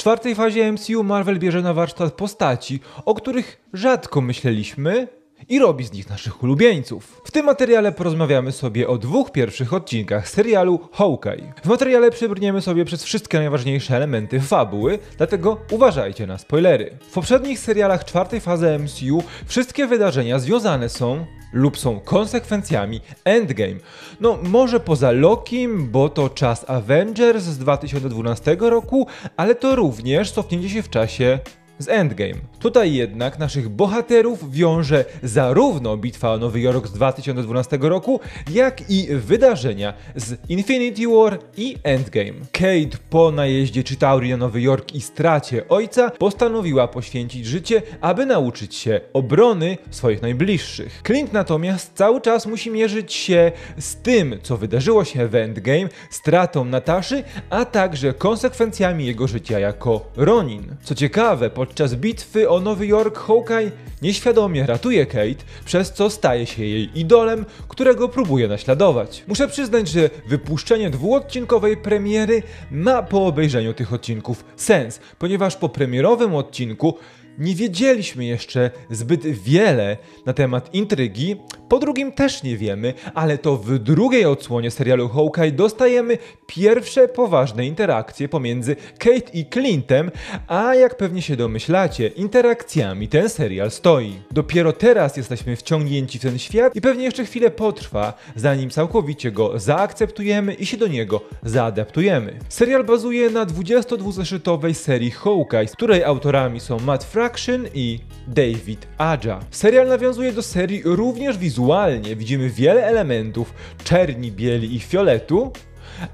czwartej fazie MCU Marvel bierze na warsztat postaci, o których rzadko myśleliśmy, i robi z nich naszych ulubieńców. W tym materiale porozmawiamy sobie o dwóch pierwszych odcinkach serialu Hawkeye. W materiale przebrniemy sobie przez wszystkie najważniejsze elementy fabuły, dlatego uważajcie na spoilery. W poprzednich serialach czwartej fazy MCU wszystkie wydarzenia związane są lub są konsekwencjami Endgame. No może poza Lokim, bo to czas Avengers z 2012 roku, ale to również cofnięcie się w czasie z Endgame. Tutaj jednak naszych bohaterów wiąże zarówno bitwa o Nowy Jork z 2012 roku, jak i wydarzenia z Infinity War i Endgame. Kate po najeździe Chitauri na Nowy Jork i stracie ojca postanowiła poświęcić życie, aby nauczyć się obrony swoich najbliższych. Clint natomiast cały czas musi mierzyć się z tym, co wydarzyło się w Endgame, stratą Nataszy, a także konsekwencjami jego życia jako Ronin. Co ciekawe, podczas bitwy o Nowy Jork Hawkeye nieświadomie ratuje Kate, przez co staje się jej idolem, którego próbuje naśladować. Muszę przyznać, że wypuszczenie dwuodcinkowej premiery ma po obejrzeniu tych odcinków sens, ponieważ po premierowym odcinku nie wiedzieliśmy jeszcze zbyt wiele na temat intrygi, po drugim też nie wiemy, ale to w drugiej odsłonie serialu Hawkeye dostajemy pierwsze poważne interakcje pomiędzy Kate i Clintem, a jak pewnie się domyślacie, interakcjami ten serial stoi. Dopiero teraz jesteśmy wciągnięci w ten świat i pewnie jeszcze chwilę potrwa, zanim całkowicie go zaakceptujemy i się do niego zaadaptujemy. Serial bazuje na 22-zeszytowej serii Hawkeye, której autorami są Matt Fraction i David Aja. Serial nawiązuje do serii również wizualnie, widzimy wiele elementów czerni, bieli i fioletu,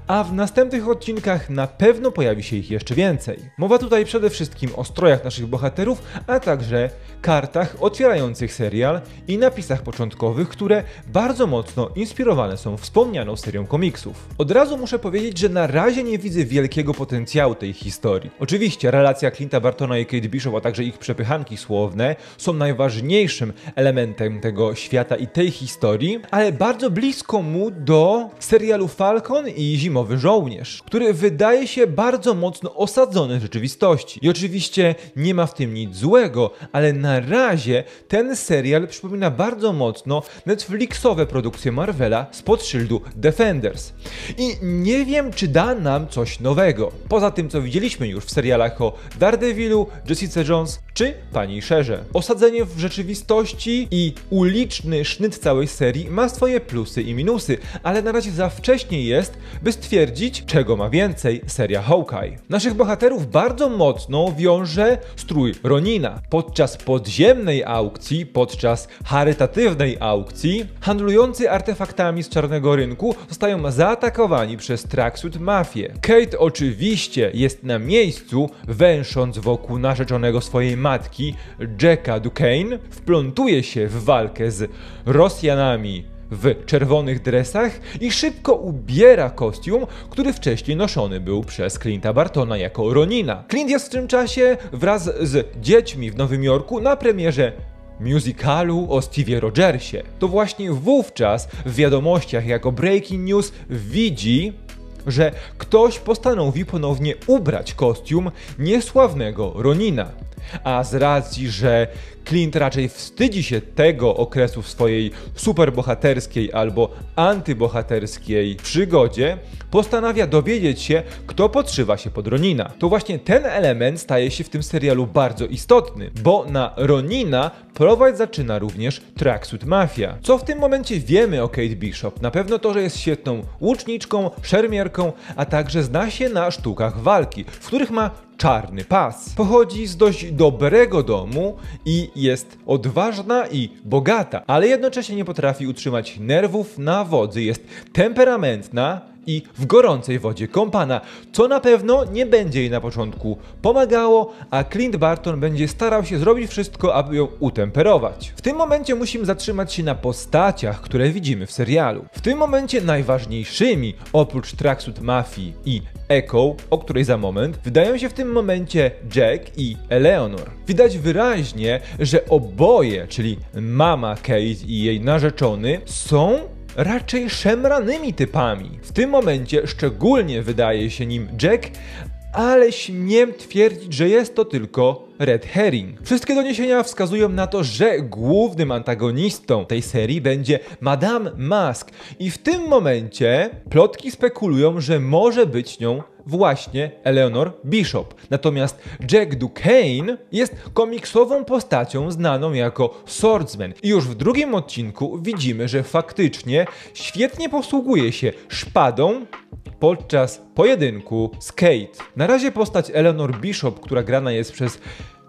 a w następnych odcinkach na pewno pojawi się ich jeszcze więcej. Mowa tutaj przede wszystkim o strojach naszych bohaterów, a także kartach otwierających serial i napisach początkowych, które bardzo mocno inspirowane są wspomnianą serią komiksów. Od razu muszę powiedzieć, że na razie nie widzę wielkiego potencjału tej historii. Oczywiście relacja Clint'a Bartona i Kate Bishop, a także ich przepychanki słowne są najważniejszym elementem tego świata i tej historii, ale bardzo blisko mu do serialu Falcon i Zimowy Żołnierz, który wydaje się bardzo mocno osadzony w rzeczywistości. I oczywiście nie ma w tym nic złego, ale na razie ten serial przypomina bardzo mocno Netflixowe produkcje Marvela spod szyldu Defenders. I nie wiem, czy da nam coś nowego. Poza tym, co widzieliśmy już w serialach o Daredevilu, Jessica Jones czy Pani Szerze. Osadzenie w rzeczywistości i uliczny sznyt całej serii ma swoje plusy i minusy, ale na razie za wcześnie jest, by stwierdzić, czego ma więcej seria Hawkeye. Naszych bohaterów bardzo mocno wiąże strój Ronina. Podczas podziemnej aukcji, podczas charytatywnej aukcji, handlujący artefaktami z czarnego rynku zostają zaatakowani przez Tracksuit Mafię. Kate oczywiście jest na miejscu, węsząc wokół narzeczonego swojej matki, Jacka Duquesne, wplątuje się w walkę z Rosjanami w czerwonych dresach i szybko ubiera kostium, który wcześniej noszony był przez Clint'a Bartona jako Ronina. Clint jest w tym czasie wraz z dziećmi w Nowym Jorku na premierze musicalu o Stevie Rogersie. To właśnie wówczas w wiadomościach jako breaking news widzi że ktoś postanowi ponownie ubrać kostium niesławnego Ronina. A z racji, że Clint raczej wstydzi się tego okresu w swojej superbohaterskiej albo antybohaterskiej przygodzie, postanawia dowiedzieć się, kto podszywa się pod Ronina. To właśnie ten element staje się w tym serialu bardzo istotny, bo na Ronina prowadź zaczyna również Tracksuit Mafia. Co w tym momencie wiemy o Kate Bishop? Na pewno to, że jest świetną łuczniczką, szermierką, a także zna się na sztukach walki, w których ma czarny pas. Pochodzi z dość dobrego domu i jest odważna i bogata, ale jednocześnie nie potrafi utrzymać nerwów na wodzy, jest temperamentna i w gorącej wodzie kąpana, co na pewno nie będzie jej na początku pomagało, a Clint Barton będzie starał się zrobić wszystko, aby ją utemperować. W tym momencie musimy zatrzymać się na postaciach, które widzimy w serialu. W tym momencie najważniejszymi, oprócz Tracksuit Mafii i Echo, o której za moment, wydają się w tym momencie Jack i Eleanor. Widać wyraźnie, że oboje, czyli mama Kate i jej narzeczony, są raczej szemranymi typami. W tym momencie szczególnie wydaje się nim Jack, ale śmiem twierdzić, że jest to tylko Red Herring. Wszystkie doniesienia wskazują na to, że głównym antagonistą tej serii będzie Madame Mask i w tym momencie plotki spekulują, że może być nią właśnie Eleanor Bishop. Natomiast Jack Duquesne jest komiksową postacią znaną jako Swordsman. I już w drugim odcinku widzimy, że faktycznie świetnie posługuje się szpadą podczas pojedynku z Kate. Na razie postać Eleanor Bishop, która grana jest przez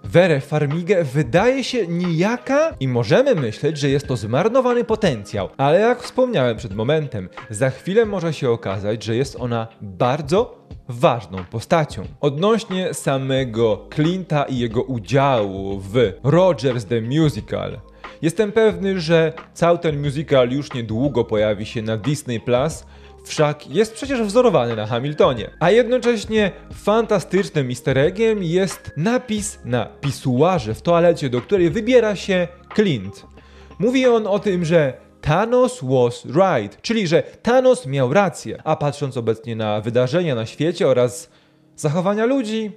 Werę Farmigę wydaje się nijaka i możemy myśleć, że jest to zmarnowany potencjał, ale jak wspomniałem przed momentem, za chwilę może się okazać, że jest ona bardzo ważną postacią. Odnośnie samego Clint'a i jego udziału w Rogers the Musical, jestem pewny, że cały ten musical już niedługo pojawi się na Disney Plus, wszak jest przecież wzorowany na Hamiltonie. A jednocześnie fantastycznym easter eggiem jest napis na pisuarze w toalecie, do której wybiera się Clint. Mówi on o tym, że Thanos was right, czyli że Thanos miał rację. A patrząc obecnie na wydarzenia na świecie oraz zachowania ludzi,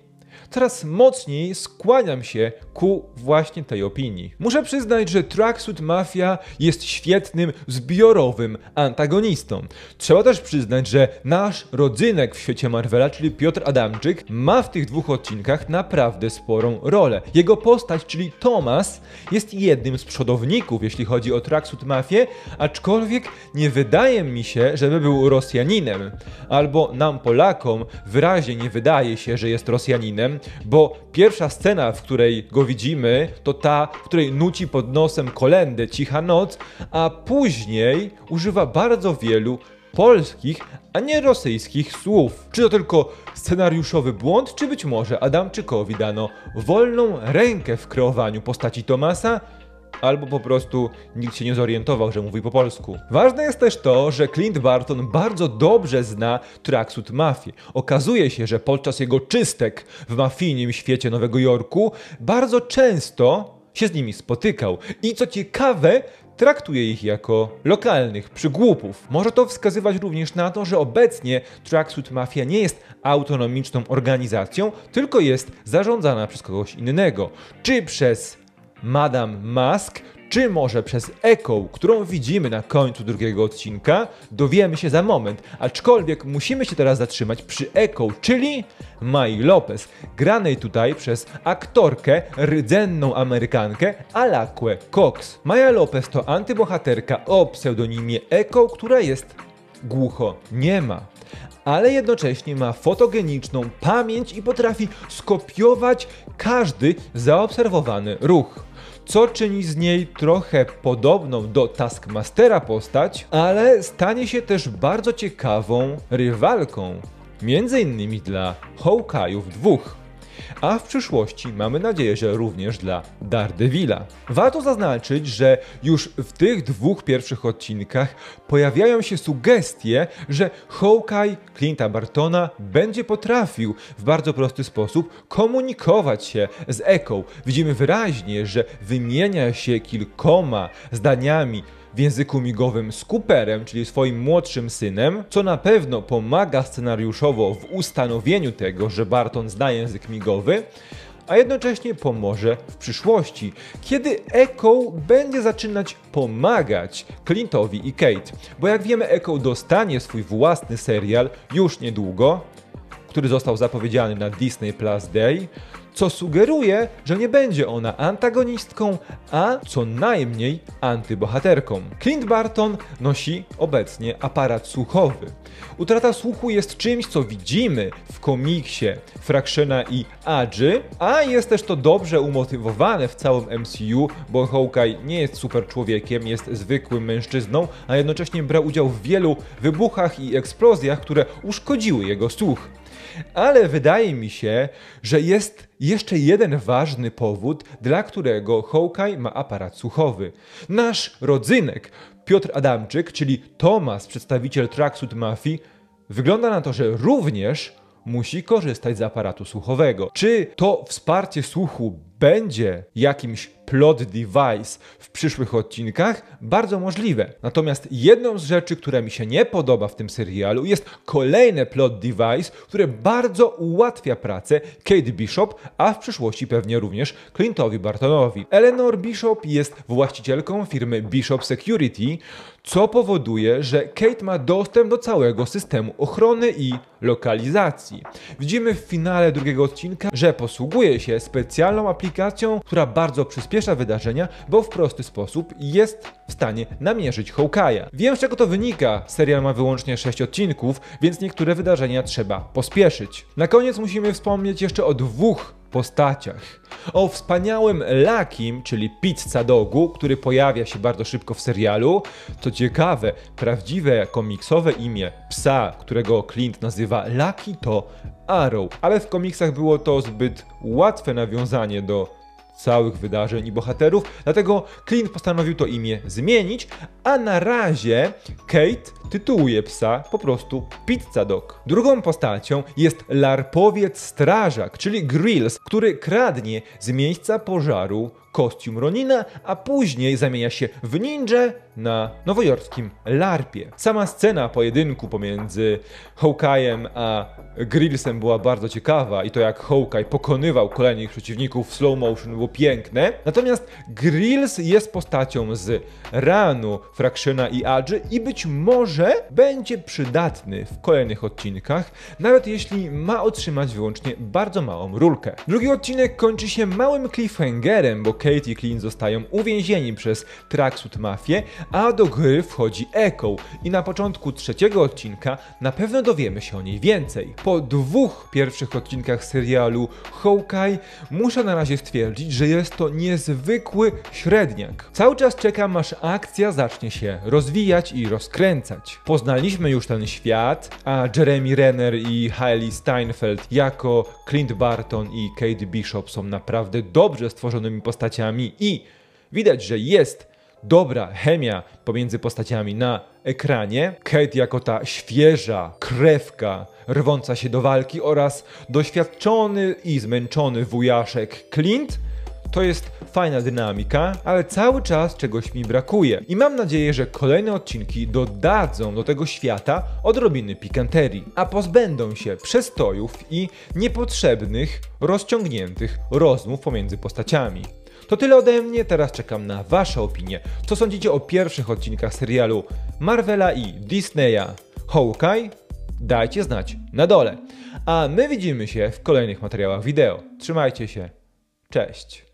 coraz mocniej skłaniam się ku właśnie tej opinii. Muszę przyznać, że Tracksuit Mafia jest świetnym, zbiorowym antagonistą. Trzeba też przyznać, że nasz rodzynek w świecie Marvela, czyli Piotr Adamczyk, ma w tych dwóch odcinkach naprawdę sporą rolę. Jego postać, czyli Thomas, jest jednym z przodowników, jeśli chodzi o Tracksuit Mafię, aczkolwiek nie wydaje mi się, żeby był Rosjaninem. Albo nam Polakom wyraźnie nie wydaje się, że jest Rosjaninem, bo pierwsza scena, w której go widzimy, to ta, w której nuci pod nosem kolendę Cicha Noc, a później używa bardzo wielu polskich, a nie rosyjskich słów. Czy to tylko scenariuszowy błąd, czy być może Adamczykowi dano wolną rękę w kreowaniu postaci Tomasa? Albo po prostu nikt się nie zorientował, że mówi po polsku. Ważne jest też to, że Clint Barton bardzo dobrze zna Tracksuit Mafię. Okazuje się, że podczas jego czystek w mafijnym świecie Nowego Jorku bardzo często się z nimi spotykał. I co ciekawe, traktuje ich jako lokalnych przygłupów. Może to wskazywać również na to, że obecnie Tracksuit Mafia nie jest autonomiczną organizacją, tylko jest zarządzana przez kogoś innego. Czy przez Madame Mask, czy może przez Echo, którą widzimy na końcu drugiego odcinka, dowiemy się za moment. Aczkolwiek musimy się teraz zatrzymać przy Echo, czyli Mai Lopez, granej tutaj przez aktorkę, rdzenną Amerykankę Alakwe Cox. Maja Lopez to antybohaterka o pseudonimie Echo, która jest głucho nie ma ale jednocześnie ma fotogeniczną pamięć i potrafi skopiować każdy zaobserwowany ruch co czyni z niej trochę podobną do Taskmastera postać, ale stanie się też bardzo ciekawą rywalką, między innymi dla Hawkeye'ów dwóch a w przyszłości mamy nadzieję, że również dla Daredevila. Warto zaznaczyć, że już w tych dwóch pierwszych odcinkach pojawiają się sugestie, że Hawkeye Clint'a Bartona będzie potrafił w bardzo prosty sposób komunikować się z Echo. Widzimy wyraźnie, że wymienia się kilkoma zdaniami w języku migowym z Cooperem, czyli swoim młodszym synem, co na pewno pomaga scenariuszowo w ustanowieniu tego, że Barton zna język migowy, a jednocześnie pomoże w przyszłości, kiedy Echo będzie zaczynać pomagać Clintowi i Kate. Bo jak wiemy, Echo dostanie swój własny serial już niedługo, który został zapowiedziany na Disney Plus Day, co sugeruje, że nie będzie ona antagonistką, a co najmniej antybohaterką. Clint Barton nosi obecnie aparat słuchowy. Utrata słuchu jest czymś, co widzimy w komiksie Fractiona i Adży, a jest też to dobrze umotywowane w całym MCU, bo Hawkeye nie jest super człowiekiem, jest zwykłym mężczyzną, a jednocześnie brał udział w wielu wybuchach i eksplozjach, które uszkodziły jego słuch. Ale wydaje mi się, że jest jeszcze jeden ważny powód, dla którego Hawkeye ma aparat słuchowy. Nasz rodzynek, Piotr Adamczyk, czyli Tomas, przedstawiciel Tracksuit Mafii, wygląda na to, że również musi korzystać z aparatu słuchowego. Czy to wsparcie słuchu będzie jakimś plot device w przyszłych odcinkach? Bardzo możliwe. Natomiast jedną z rzeczy, która mi się nie podoba w tym serialu jest kolejne plot device, które bardzo ułatwia pracę Kate Bishop, a w przyszłości pewnie również Clintowi Bartonowi. Eleanor Bishop jest właścicielką firmy Bishop Security, co powoduje, że Kate ma dostęp do całego systemu ochrony i lokalizacji. Widzimy w finale drugiego odcinka, że posługuje się specjalną aplikacją, która bardzo przyspiesza wydarzenia, bo w prosty sposób jest w stanie namierzyć Hawkeye'a. Wiem z czego to wynika, serial ma wyłącznie 6 odcinków, więc niektóre wydarzenia trzeba pospieszyć. Na koniec musimy wspomnieć jeszcze o dwóch postaciach. O wspaniałym Lakim, czyli pizza dogu, który pojawia się bardzo szybko w serialu. Co ciekawe, prawdziwe komiksowe imię psa, którego Clint nazywa Lucky to Arrow, ale w komiksach było to zbyt łatwe nawiązanie do całych wydarzeń i bohaterów, dlatego Clint postanowił to imię zmienić, a na razie Kate tytułuje psa po prostu Pizza Dog. Drugą postacią jest larpowiec strażak, czyli Grills, który kradnie z miejsca pożaru kostium Ronina, a później zamienia się w ninja na nowojorskim larpie. Sama scena pojedynku pomiędzy Hawkeye'em a Grillsem była bardzo ciekawa i to jak Hawkeye pokonywał kolejnych przeciwników w slow motion było piękne. Natomiast Grills jest postacią z Ranu, Fractiona i Adży i być może będzie przydatny w kolejnych odcinkach, nawet jeśli ma otrzymać wyłącznie bardzo małą rulkę. Drugi odcinek kończy się małym cliffhangerem, bo Kate i Clint zostają uwięzieni przez Tracksuit Mafię, a do gry wchodzi Echo i na początku trzeciego odcinka na pewno dowiemy się o niej więcej. Po dwóch pierwszych odcinkach serialu Hawkeye muszę na razie stwierdzić, że jest to niezwykły średniak. Cały czas czekam aż akcja zacznie się rozwijać i rozkręcać. Poznaliśmy już ten świat, a Jeremy Renner i Hailey Steinfeld jako Clint Barton i Kate Bishop są naprawdę dobrze stworzonymi postaciami i widać, że jest dobra chemia pomiędzy postaciami na ekranie. Kate jako ta świeża krewka rwąca się do walki oraz doświadczony i zmęczony wujaszek Clint to jest fajna dynamika, ale cały czas czegoś mi brakuje. I mam nadzieję, że kolejne odcinki dodadzą do tego świata odrobiny pikanterii, a pozbędą się przestojów i niepotrzebnych, rozciągniętych rozmów pomiędzy postaciami. To tyle ode mnie, teraz czekam na Wasze opinie. Co sądzicie o pierwszych odcinkach serialu Marvela i Disneya Hawkeye? Dajcie znać na dole. A my widzimy się w kolejnych materiałach wideo. Trzymajcie się. Cześć.